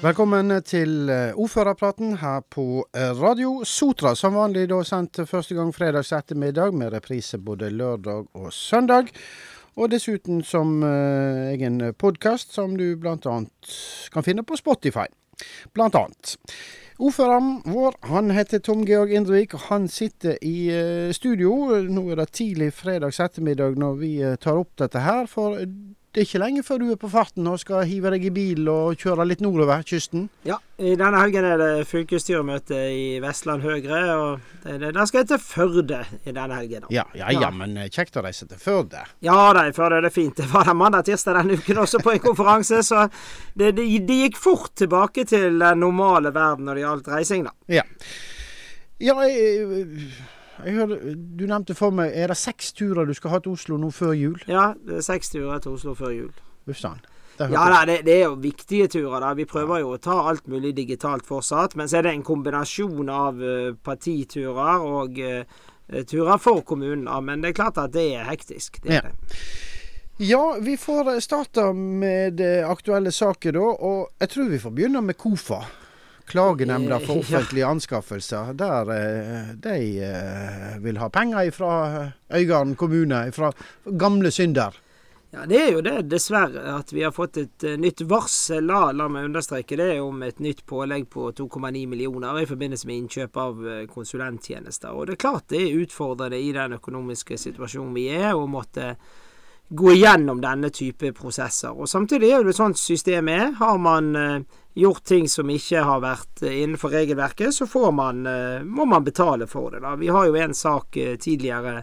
Velkommen til eh, ordførerpraten her på eh, Radio Sotra. Som vanlig da sendt første gang fredags ettermiddag, med reprise både lørdag og søndag. Og dessuten som uh, egen podkast, som du bl.a. kan finne på Spotify. Blant annet. Ordføreren vår han heter Tom Georg Indrevik, og han sitter i studio. Nå er det tidlig fredags ettermiddag når vi tar opp dette her. For det er ikke lenge før du er på farten og skal hive deg i bil og kjøre litt nordover kysten? Ja, i denne helgen er det fylkesstyremøte i Vestland Høyre. Og da skal jeg til Førde i denne helgen. Ja, ja, ja, ja, men eh, kjekt å reise til Førde. Ja da, Førde er det fint. Det var der mandag tirsdag denne uken også på en konferanse, så det, det, det, gikk fort tilbake til den normale verden når det gjaldt reising, da. Ja. Ja, jeg jeg hører, Du nevnte for meg Er det seks turer du skal ha til Oslo nå før jul? Ja, det er seks turer til Oslo før jul. Ja, da, det, det, er jo viktige turer. da. Vi prøver jo å ta alt mulig digitalt fortsatt. Men så er det en kombinasjon av uh, partiturer og uh, turer for kommunen. Da. men det er klart at det er hektisk. Det er ja. det. Ja, vi får starte med aktuelle saker da. Og jeg tror vi får begynne med KOFA. Klagenemnda for offentlige anskaffelser, der eh, de eh, vil ha penger fra Øygarden kommune, fra gamle synder. Ja, Det er jo det, dessverre, at vi har fått et nytt varsel. La, la meg understreke det, om et nytt pålegg på 2,9 millioner i forbindelse med innkjøp av konsulenttjenester. Og det er klart det er utfordrende i den økonomiske situasjonen vi er, å måtte gå igjennom denne type prosesser. Og Samtidig er det sånn systemet er. Har man uh, gjort ting som ikke har vært eh, innenfor regelverket, så man, eh, må man betale for det. Da. Vi har jo en sak eh, tidligere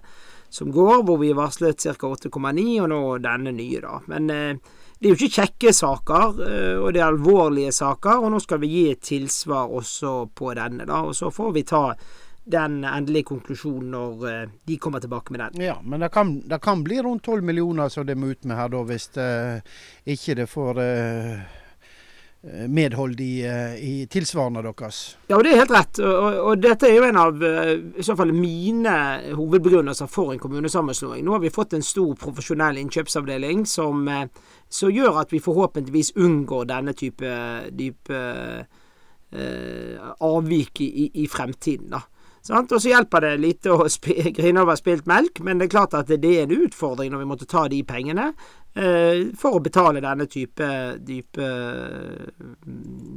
som går, hvor vi varslet ca. 8,9, og nå denne nye, da. Men det er jo ikke kjekke saker, og det er alvorlige saker, og nå skal vi gi et tilsvar også på denne, da. Og så får vi ta den endelige konklusjonen når de kommer tilbake med den. Ja, men det kan, det kan bli rundt 12 millioner som det må ut med her, da, hvis det, ikke det får Eh, medhold i, eh, i tilsvarende deres. Ja, og det er helt rett. Og, og, dette er jo en av eh, i så fall mine hovedbegrunnelser for en kommunesammenslåing. Nå har vi fått en stor profesjonell innkjøpsavdeling som, som gjør at vi forhåpentligvis unngår denne type, type eh, avvik i, i, fremtiden. da. Sant? Og så hjelper det lite å grine over spilt melk, men det er klart at det er en utfordring når vi måtte ta de pengene eh, for å betale denne type, type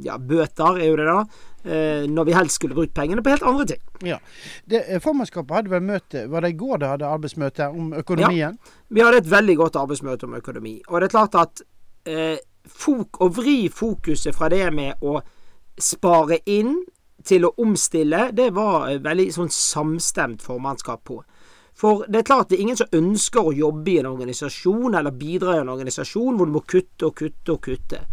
ja, bøter, er jo det da. Eh, når vi helst skulle brukt pengene på helt andre ting. Ja. Det, eh, formannskapet hadde vel møte Var det i går det hadde arbeidsmøte om økonomien? Ja, vi hadde et veldig godt arbeidsmøte om økonomi. Og det er klart at eh, fok, å vri fokuset fra det med å spare inn til å omstille, det var veldig sånn samstemt formannskap på. For det er klart det er ingen som ønsker å jobbe i en organisasjon eller bidra i en organisasjon hvor du må kutte og kutte og kutte.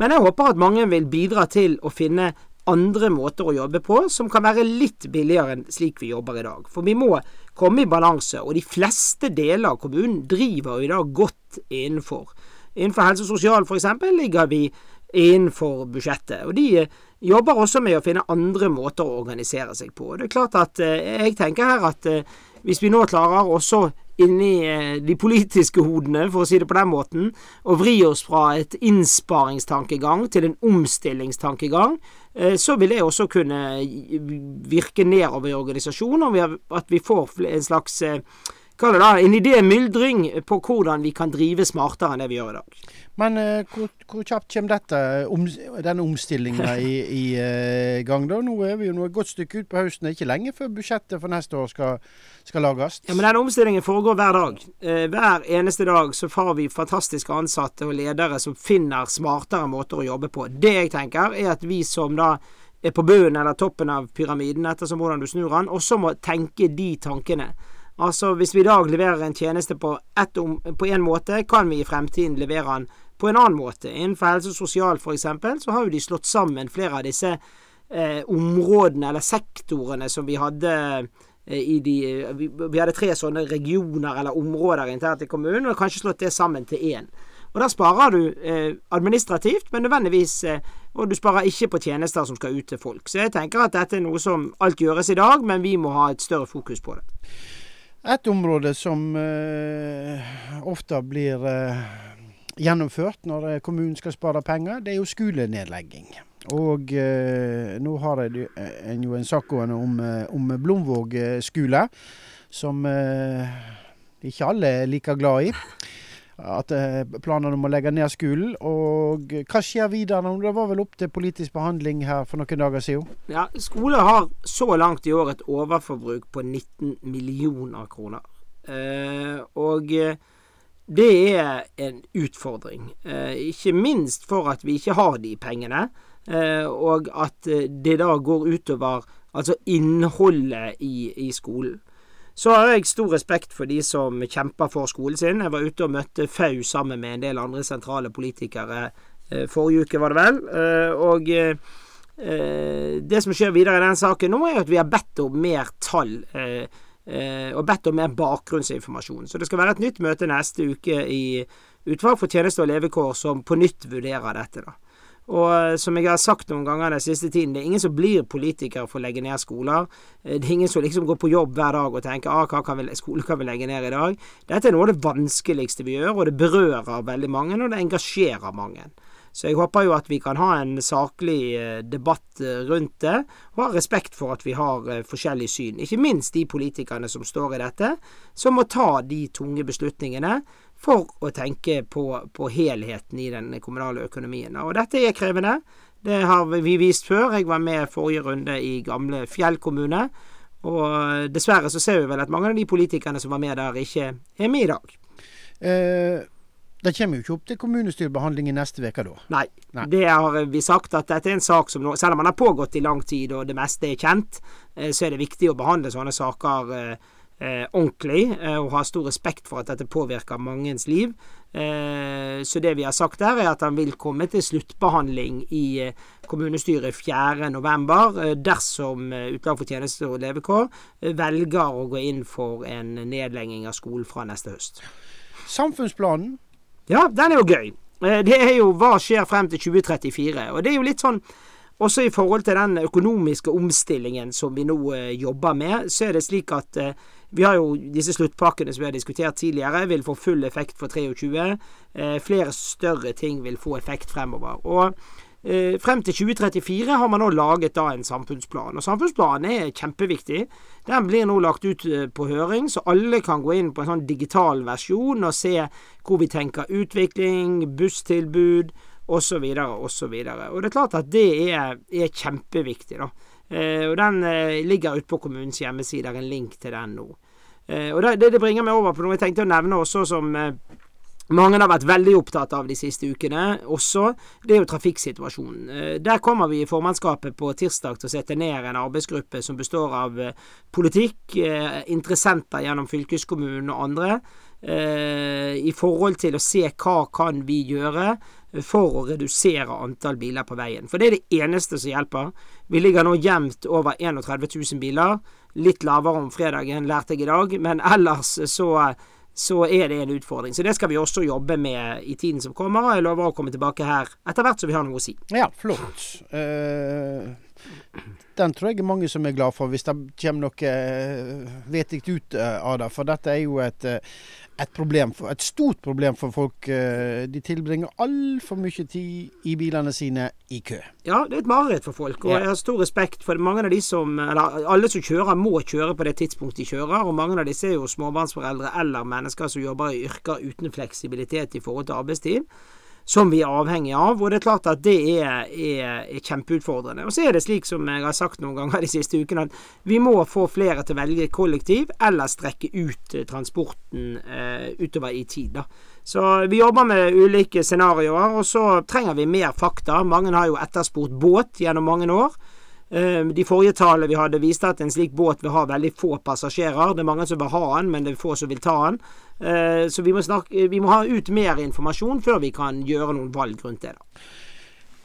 Men jeg håper at mange vil bidra til å finne andre måter å jobbe på som kan være litt billigere enn slik vi jobber i dag. For vi må komme i balanse, og de fleste deler av kommunen driver i dag godt innenfor. Innenfor helse og sosial f.eks. ligger vi innenfor budsjettet. Og de jobber også med å finne andre måter å organisere seg på. Det er klart at eh, jeg tenker her at eh, hvis vi nå klarer også inni eh, de politiske hodene, for å si det på den måten, å vri oss fra et innsparingstankegang til en omstillingstankegang, så vil det også kunne virke nedover i organisasjonen, og at vi får en slags Kall det da en idémyldring på hvordan vi kan drive smartere enn det vi gjør i dag. Men uh, hvor, hvor, kjapt kommer dette, om, denne omstillinga i, i uh, gang? da? Nå er vi jo et godt stykke ut på høsten. Er ikke lenge før budsjettet for neste år skal, skal lages. Ja, Men denne omstillingen foregår hver dag. Uh, hver eneste dag så får vi fantastiske ansatte og ledere som finner smartere måter å jobbe på. Det jeg tenker, er at vi som da er på bunnen eller toppen av pyramiden, ettersom hvordan du snur den, også må tenke de tankene. Altså, hvis vi i dag leverer en tjeneste på én måte, kan vi i fremtiden levere den på en annen måte. Innenfor helse og sosial f.eks. så har jo de slått sammen flere av disse eh, områdene eller sektorene som vi hadde eh, i de vi, vi, hadde tre sånne regioner eller områder internt i kommunen, og kanskje slått det sammen til én. Og Da sparer du eh, administrativt, men nødvendigvis eh, Og du sparer ikke på tjenester som skal ut til folk. Så jeg tenker at dette er noe som alt gjøres i dag, men vi må ha et større fokus på det. Et område som uh, ofte blir uh, gjennomført når kommunen skal spare penger, det er jo skolenedlegging. Og eh, nå har en jo en sak gående om, om Blomvåg skole, som eh, ikke alle er like glad i at eh, planene om å legge ned skolen. Og hva skjer videre? Det var vel opp til politisk behandling her for noen dager siden? Ja, Skole har så langt i år et overforbruk på 19 millioner kroner. Eh, og eh, det er en utfordring. Ikke minst for at vi ikke har de pengene. Og at det da går utover altså innholdet i, i skolen. Så har jeg stor respekt for de som kjemper for skolen sin. Jeg var ute og møtte FAU sammen med en del andre sentrale politikere eh, forrige uke, var det vel. Eh, og eh, det som skjer videre i den saken nå, er at vi har bedt om mer tall. og bedt om mer bakgrunnsinformasjon. Så det skal være et nytt møte neste uke i Utvalg for tjeneste og levekår som på nytt vurderer dette. da. Og eh, som jeg har sagt noen ganger den siste tiden, det er ingen som blir politiker for å legge ned skoler. Eh, det er ingen som liksom går på jobb hver dag og tenker ah, hva kan vi, skole kan vi legge ned i dag. Dette er noe av det vanskeligste vi gjør, og det berører veldig mange, og det engasjerer mange. Så jeg håper jo at vi kan ha en saklig eh, debatt rundt det, og ha respekt for at vi har forskjellig syn. Ikke minst de politikerne som står i dette, som må ta de tunge beslutningene for å tenke på, på, helheten i den kommunale økonomien. Og dette er krevende. Det har vi vist før. Jeg var med forrige runde i gamle Fjell kommune. Og dessverre så ser vi vel at mange av de politikerne som var med der, ikke er med i dag. Eh, det kommer jo ikke opp til kommunestyrebehandling i neste uke da? Nei. Nei. Det har vi sagt at dette er en sak som nå, selv om den har pågått i lang tid og det meste er kjent, eh, så er det viktig å behandle sånne saker eh, ordentlig, eh, og har stor respekt for at dette påvirker mangens liv. Eh, så det vi har sagt der, er at han vil komme til sluttbehandling i eh, kommunestyret 4.11. Eh, dersom Utvalg for tjenester og levekår velger å gå inn for en nedlegging av skolen fra neste høst. Samfunnsplanen? Ja, den er jo gøy. Det er jo hva skjer frem til 2034. Og det er jo litt sånn også i forhold til den økonomiske omstillingen som vi nå jobber med, så er det slik at vi har jo disse sluttpakkene som vi har diskutert tidligere, vil få full effekt for 23. Eh, flere større ting vil få effekt fremover. Og eh, frem til 2034 har man nå laget da en samfunnsplan. Og samfunnsplanen er kjempeviktig. Den blir nå lagt ut eh, på høring, så alle kan gå inn på en sånn digital versjon og se hvor vi tenker utvikling, busstilbud osv. osv. Og det er klart at det er, er kjempeviktig, da. Eh, og Den eh, ligger ute på kommunens hjemmeside. Det er en link til den nå. Eh, og det, det, bringer meg over på noe jeg tenkte å nevne også som mange har vært veldig opptatt av de siste ukene også, det er jo trafikksituasjonen. Der kommer vi i formannskapet på tirsdag til å sette ned en arbeidsgruppe som består av politikk, interessenter gjennom fylkeskommunen og andre, i forhold til å se hva kan vi gjøre for å redusere antall biler på veien. For det er det eneste som hjelper. Vi ligger nå jevnt over 31 000 biler. Litt lavere om fredagen, lærte jeg i dag. Men ellers så, så er det en utfordring. Så det skal vi også jobbe med i tiden som kommer. Og jeg lover å komme tilbake her etter hvert som vi har noe å si. Ja, flott. Uh, den tror jeg er mange som er glad for, hvis det kommer noe uh, vettig ut uh, av det. For dette er jo et uh, et, problem et stort problem for folk. Eh, de tilbringer altfor mye tid i bilene sine i kø. Ja, det er et mareritt for folk. Og jeg har stor respekt for mange av de som Eller alle som kjører, må kjøre på det tidspunktet de kjører. Og mange av disse er jo småbarnsforeldre eller mennesker som jobber i yrker uten fleksibilitet i forhold til arbeidstid som vi er avhengig av. Og det er klart at det er, er, er, kjempeutfordrende. Og så er det slik som jeg har sagt noen ganger de siste ukene, at vi må få flere til å velge kollektiv, eller strekke ut eh, transporten eh, utover i tid. da. Så vi jobber med ulike scenarioer, og så trenger vi mer fakta. Mange har jo etterspurt båt gjennom mange år. Ehm, de forrige tallene vi hadde, viste at en slik båt vil ha veldig få passasjerer. Det er mange som vil ha den, men det er få som vil ta den. Ehm, så vi må, snakke, vi må ha ut mer informasjon før vi kan gjøre noen valg rundt det. da.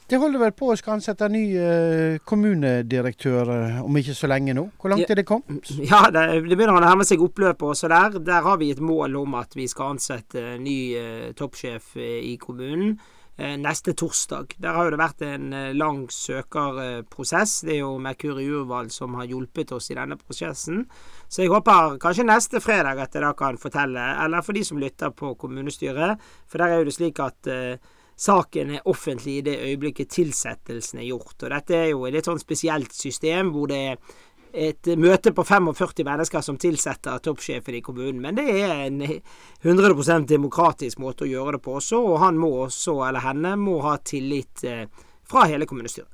Det holder vel på å skal ansette ny uh, kommunedirektør uh, om ikke så lenge nå. Hvor langt er det kommet? Ja, det, det, begynner å nærme seg oppløpet også der. Der har vi et mål om at vi skal ansette ny uh, toppsjef i kommunen. Eh, neste torsdag. Der har jo det vært en eh, lang søkerprosess. Det er jo Merkur Urvalg som har hjulpet oss i denne prosessen. Så jeg håper kanskje neste fredag at jeg da kan fortelle, eller for de som lytter på kommunestyret, for der er jo det slik at uh, saken er offentlig i det øyeblikket tilsettelsen er gjort. Og dette er jo et litt sånn spesielt system hvor det er et møte på 45 mennesker som tilsetter toppsjefen i kommunen. Men det er en 100% demokratisk måte å gjøre det på også, og han må også, eller henne, må ha tillit eh, fra hele kommunestyret.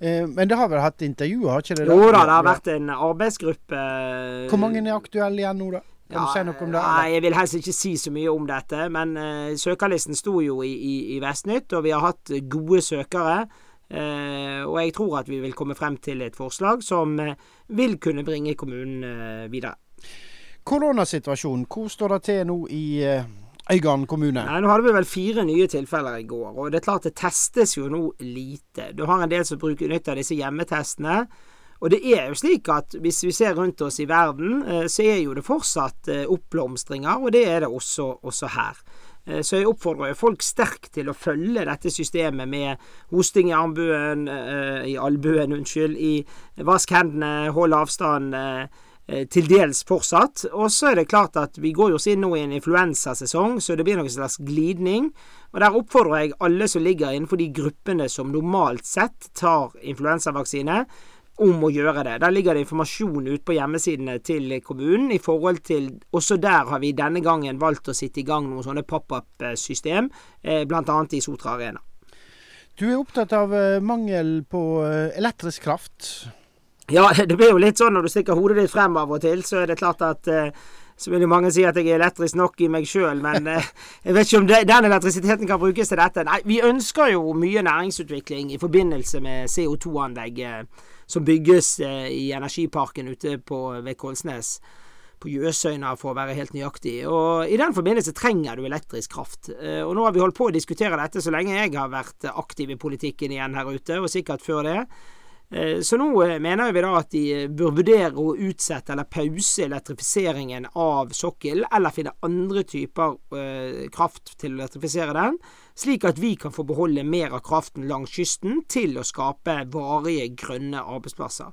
Eh, men det har vel hatt intervjuer, har ikke det? Jo da, det har vært en arbeidsgruppe. Hvor mange er aktuelle igjen nå, da? Kan ja, du si noe om det? Nei, Jeg vil helst ikke si så mye om dette. Men uh, søkerlisten sto jo i, i, i Vestnytt, og vi har hatt gode søkere. Uh, og jeg tror at vi vil komme frem til et forslag som uh, vil kunne bringe kommunen uh, videre. Koronasituasjonen, hvor står det til nå i Øygarden kommune? Nei, Nå hadde vi vel fire nye tilfeller i går. Og det er klart det testes jo nå lite. Du har en del som bruker nytt av disse hjemmetestene. Og det er jo slik at hvis vi ser rundt oss i verden, så er jo det fortsatt oppblomstringer, og det er det også, også her. Eh, så jeg oppfordrer folk sterkt til å følge dette systemet med hosting i armbuen, eh, i albuen, unnskyld, i vask hendene, hold avstand. Eh, til dels fortsatt. Og så er det klart at vi går jo inn nå i en influensasesong, så det blir noen slags glidning. Og der oppfordrer jeg alle som ligger innenfor de gruppene som normalt sett tar influensavaksine, om å gjøre det. Der ligger det informasjon ute på hjemmesidene til kommunen i forhold til Også der har vi denne gangen valgt å sitte i gang noen sånne pop-up-system, eh, bl.a. i Sotra Arena. Du er opptatt av eh, mangel på eh, elektrisk kraft? Ja, det blir jo litt sånn når du stikker hodet ditt frem av og til, så er det klart at så vil jo mange si at jeg er elektrisk nok i meg sjøl, men jeg vet ikke om den elektrisiteten kan brukes til dette. Nei, vi ønsker jo mye næringsutvikling i forbindelse med CO2-anlegget som bygges eh, i energiparken ute på, ved Kolsnes. På Jøsøyna, for å være helt nøyaktig. Og I den forbindelse trenger du elektrisk kraft. Eh, og Nå har vi holdt på å diskutere dette så lenge jeg har vært aktiv i politikken igjen her ute, og sikkert før det. Eh, så nå mener vi da at de bør vurdere å utsette eller pause elektrifiseringen av sokkelen, eller finne andre typer kraft til å elektrifisere den slik at vi kan få beholde mer av kraften langs kysten til å skape varige grønne arbeidsplasser.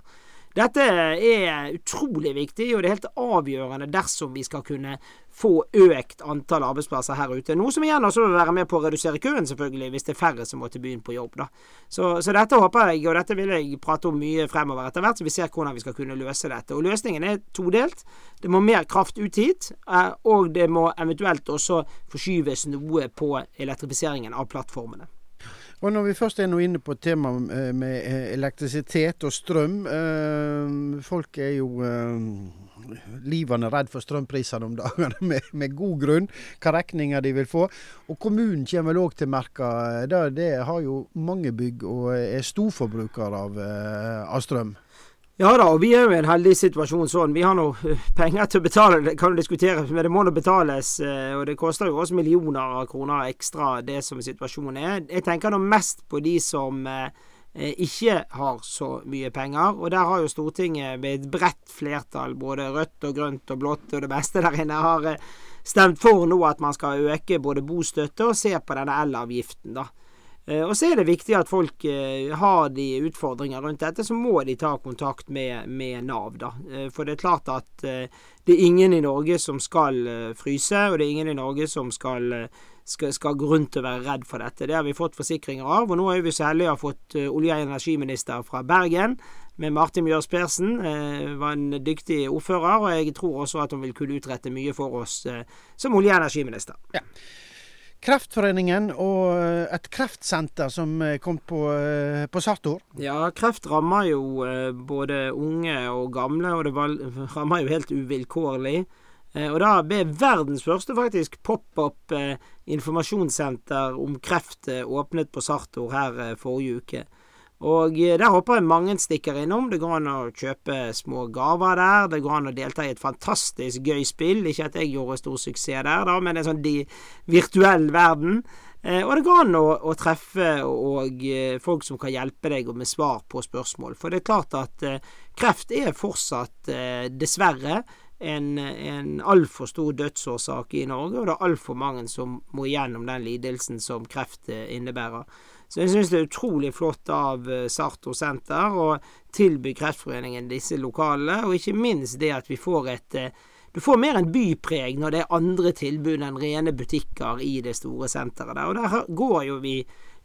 Dette er utrolig viktig, og det er helt avgjørende dersom vi skal kunne få økt antall arbeidsplasser her ute. Noe som igjen også vil være med på å redusere køen, selvfølgelig, hvis det er færre som må til byen på jobb. da. Så, så, dette håper jeg, og dette vil jeg prate om mye fremover etter hvert, så vi ser hvordan vi skal kunne løse dette. Og løsningen er todelt. Det må mer kraft ut hit, eh, og det må eventuelt også forskyves noe på elektrifiseringen av plattformene. Og når vi først er nå inne på temaet eh, med eh, elektrisitet og strøm. Eh, folk er jo livende redd for strømprisene om dagene, med, med, god grunn. Hva regninger de vil få. Og kommunen kommer vel òg til merka. Det, det har jo mange bygg og er storforbrukere av, av strøm. Ja da, og vi er jo i en heldig situasjon sånn. Vi har nå eh, penger til å betale, det kan jo diskuteres, men det må nå betales. Eh, og det koster jo også millioner av kroner ekstra, det som situasjonen er. Jeg tenker nå mest på de som eh, ikke har så mye penger. Og der har jo Stortinget med et bredt flertall, både rødt og grønt og blått og det beste der inne, har stemt for nå at man skal øke både bostøtte og se på denne elavgiften, da. Eh, og så er det viktig at folk eh, har de utfordringer rundt dette, så må de ta kontakt med, med Nav, da. Eh, for det er klart at det er ingen i Norge som skal fryse, og det er ingen i Norge som skal, skal, skal gå rundt og være redd for dette. Det har vi fått forsikringer av, og nå er vi så heldige å ha fått olje- og energiminister fra Bergen. Med Martin Mjøs Persen. var en dyktig ordfører, og jeg tror også at hun vil kunne utrette mye for oss som olje- og energiminister. Ja. Kreftforeningen og eh, et kreftsenter som kom på, eh, på Sartor. Ja, kreft rammer jo eh, både unge og gamle, og det rammer jo helt uvilkårlig. Og da ble verdens første faktisk pop-up informasjonssenter om kreft åpnet på Sartor her forrige uke. Og eh, der håper jeg mange stikker innom. Det går an å kjøpe små gaver der. Det går an å delta i et fantastisk gøy spill. Ikke at jeg gjorde stor suksess der, da, men det er sånn de virtuell verden. Eh, og det går an å, å treffe og, eh, folk som kan hjelpe deg med svar på spørsmål. For det er klart at eh, kreft er fortsatt, eh, dessverre, en, en altfor stor dødsårsak i Norge, og det er altfor mange som må gjennom den lidelsen som kreft eh, innebærer. Så jeg syns det er utrolig flott av eh, Sarto senter å tilby Kreftforeningen disse lokalene, og ikke minst det at vi får et eh, Du får mer en bypreg når det er andre tilbud enn rene butikker i det store senteret der. Og der går jo vi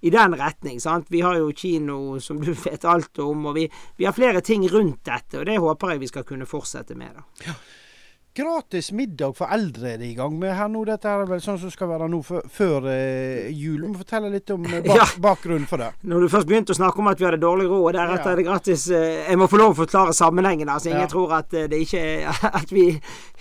i den retning. sant? Vi har jo kino som du vet alt om, og vi, vi har flere ting rundt dette. Og det håper jeg vi skal kunne fortsette med. da. Ja. Gratis middag for eldre er det i gang med her nå. Dette er vel sånn som skal være nå før eh, jul. Må fortelle litt om eh, bak, ja. bakgrunnen for det. Når du først begynte å snakke om at vi hadde dårlig råd, deretter ja. er det gratis eh, Jeg må få lov å forklare sammenhengen, Altså, ingen ja. tror at, eh, det ikke, at vi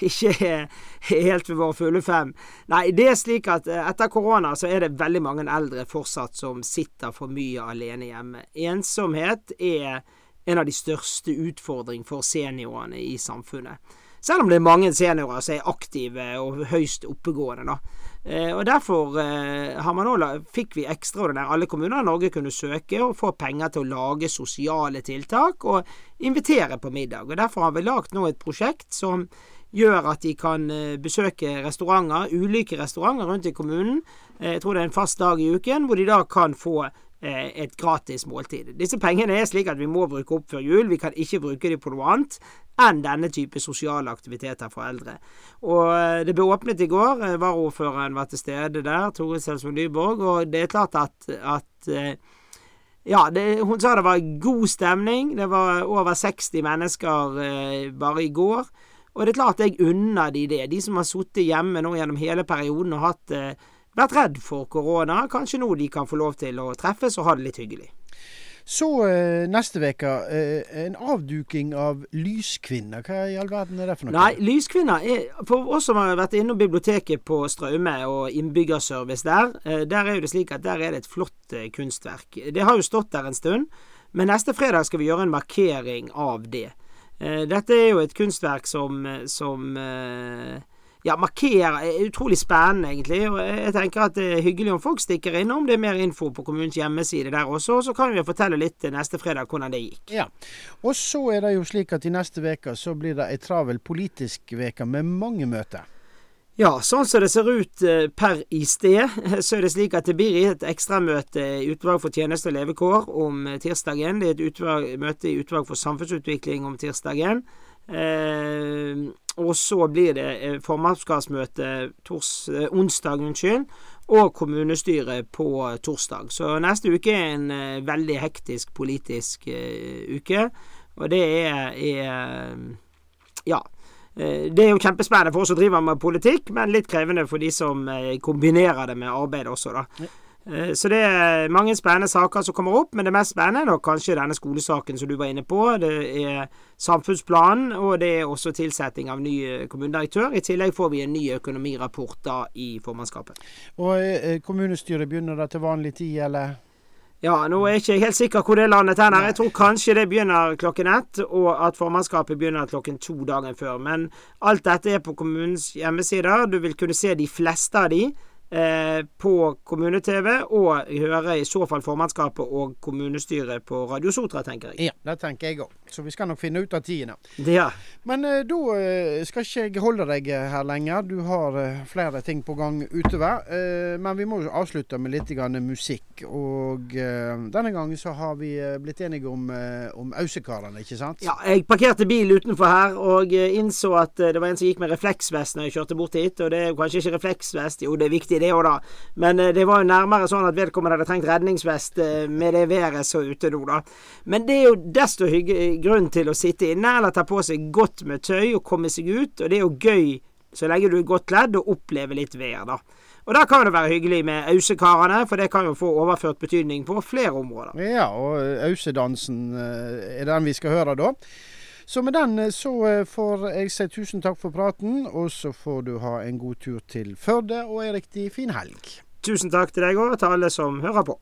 ikke er helt ved våre fulle fem. Nei, det er slik at eh, etter korona så er det veldig mange eldre fortsatt som sitter for mye alene hjemme. Ensomhet er en av de største utfordringene for seniorene i samfunnet. Selv om det er mange seniorer som er aktive og høyst oppegående. da. Eh, og Derfor eh, også, fikk vi ekstraordinært alle kommuner i Norge kunne søke og få penger til å lage sosiale tiltak og invitere på middag. Og Derfor har vi lagd nå et prosjekt som gjør at de kan eh, besøke restauranter, ulike restauranter rundt i kommunen. Jeg tror det er en fast dag i uken, hvor de da kan få et gratis måltid. Disse pengene er slik at vi må bruke opp før jul. Vi kan ikke bruke dem på noe annet enn denne type sosiale aktiviteter for eldre. Og eh, Det ble åpnet i går. Eh, Varaordføreren var til stede der, Tore Selsvold Nyborg. Og det er klart at, at eh, ja, det, hun sa det var god stemning. Det var over 60 mennesker eh, bare i går. Og det er klart jeg unner de det. De som har sittet hjemme nå gjennom hele perioden og hatt, eh, vært redd for korona. Kanskje nå de kan få lov til å treffes og ha det litt hyggelig. Så eh, neste uke eh, en avduking av Lyskvinner. Hva i all verden er det for noe? Nei, Lyskvinner er For oss som har vært innom biblioteket på Straume og innbyggerservice der, eh, der er jo det slik at der er det et flott kunstverk. Det har jo stått der en stund, men neste fredag skal vi gjøre en markering av det. Dette er jo et kunstverk som, som ja, markere er utrolig spennende, egentlig. Og jeg tenker at det er hyggelig om folk stikker innom. Det er mer info på kommunens hjemmeside der også. Og så kan vi fortelle litt neste fredag hvordan det gikk. Ja. Og så er det jo slik at i neste uke så blir det ei travel politisk uke med mange møter. Ja, sånn som det ser ut eh, per i sted, så er det slik at det blir et ekstramøte i Utvalg for tjeneste og levekår om tirsdagen. Det er et utvalg, møte i Utvalg for samfunnsutvikling om tirsdagen. Eh, og så blir det eh, formannskapsmøte eh, onsdag, unnskyld, og kommunestyret på torsdag. Så neste uke er en veldig hektisk politisk uke. Og det er, er Ja. Det er jo kjempespennende for oss som driver med politikk, men litt krevende for de som kombinerer det med arbeid også, da. Eh, så det er mange spennende saker som kommer opp, men det mest spennende er kanskje denne skolesaken som du var inne på. Det er samfunnsplanen, og det er også tilsetting av ny eh, kommunedirektør. I tillegg får vi en ny økonomirapport da i formannskapet. Og eh, kommunestyret begynner da til vanlig tid, eller? Ja, nå er jeg ikke helt sikker hvor det landet er Jeg tror kanskje det begynner klokken ett, og at formannskapet begynner klokken to dagen før. Men alt dette er på kommunens hjemmesider. Du vil kunne se de fleste av de. Eh, på kommune-TV, og høre i så fall formannskapet og kommunestyret på Radio Sotra, tenker jeg. Ja, det tenker jeg òg. Så vi skal nok finne ut av tidene. Ja. Men uh, da uh, skal ikke jeg holde deg her lenger. Du har uh, flere ting på gang utover. men vi må jo avslutte med litt musikk. Og denne gangen så har vi blitt enige om, om Ausekarene, ikke sant? Ja, jeg parkerte bil utenfor her og innså at det var en som gikk med refleksvest når jeg kjørte bort hit. Og det er jo kanskje ikke refleksvest, jo det er viktig det òg, da. Men det var jo nærmere sånn at vedkommende hadde trengt redningsvest med det været så ute nå, da. Men det er jo desto hyggelig grunn til å sitte inne eller ta på seg godt med tøy og komme seg ut. Og det er jo gøy så lenge du er godt kledd og opplever litt vær, da. Og da kan det være hyggelig med ausekarene, for det kan jo få overført betydning på flere områder. Ja, og ausedansen eh, er den vi skal høre da. Så med den eh, så eh, får jeg si tusen takk for praten, og så får du ha en god tur til Førde og ei riktig fin helg. Tusen takk til deg òg, til alle som hører på.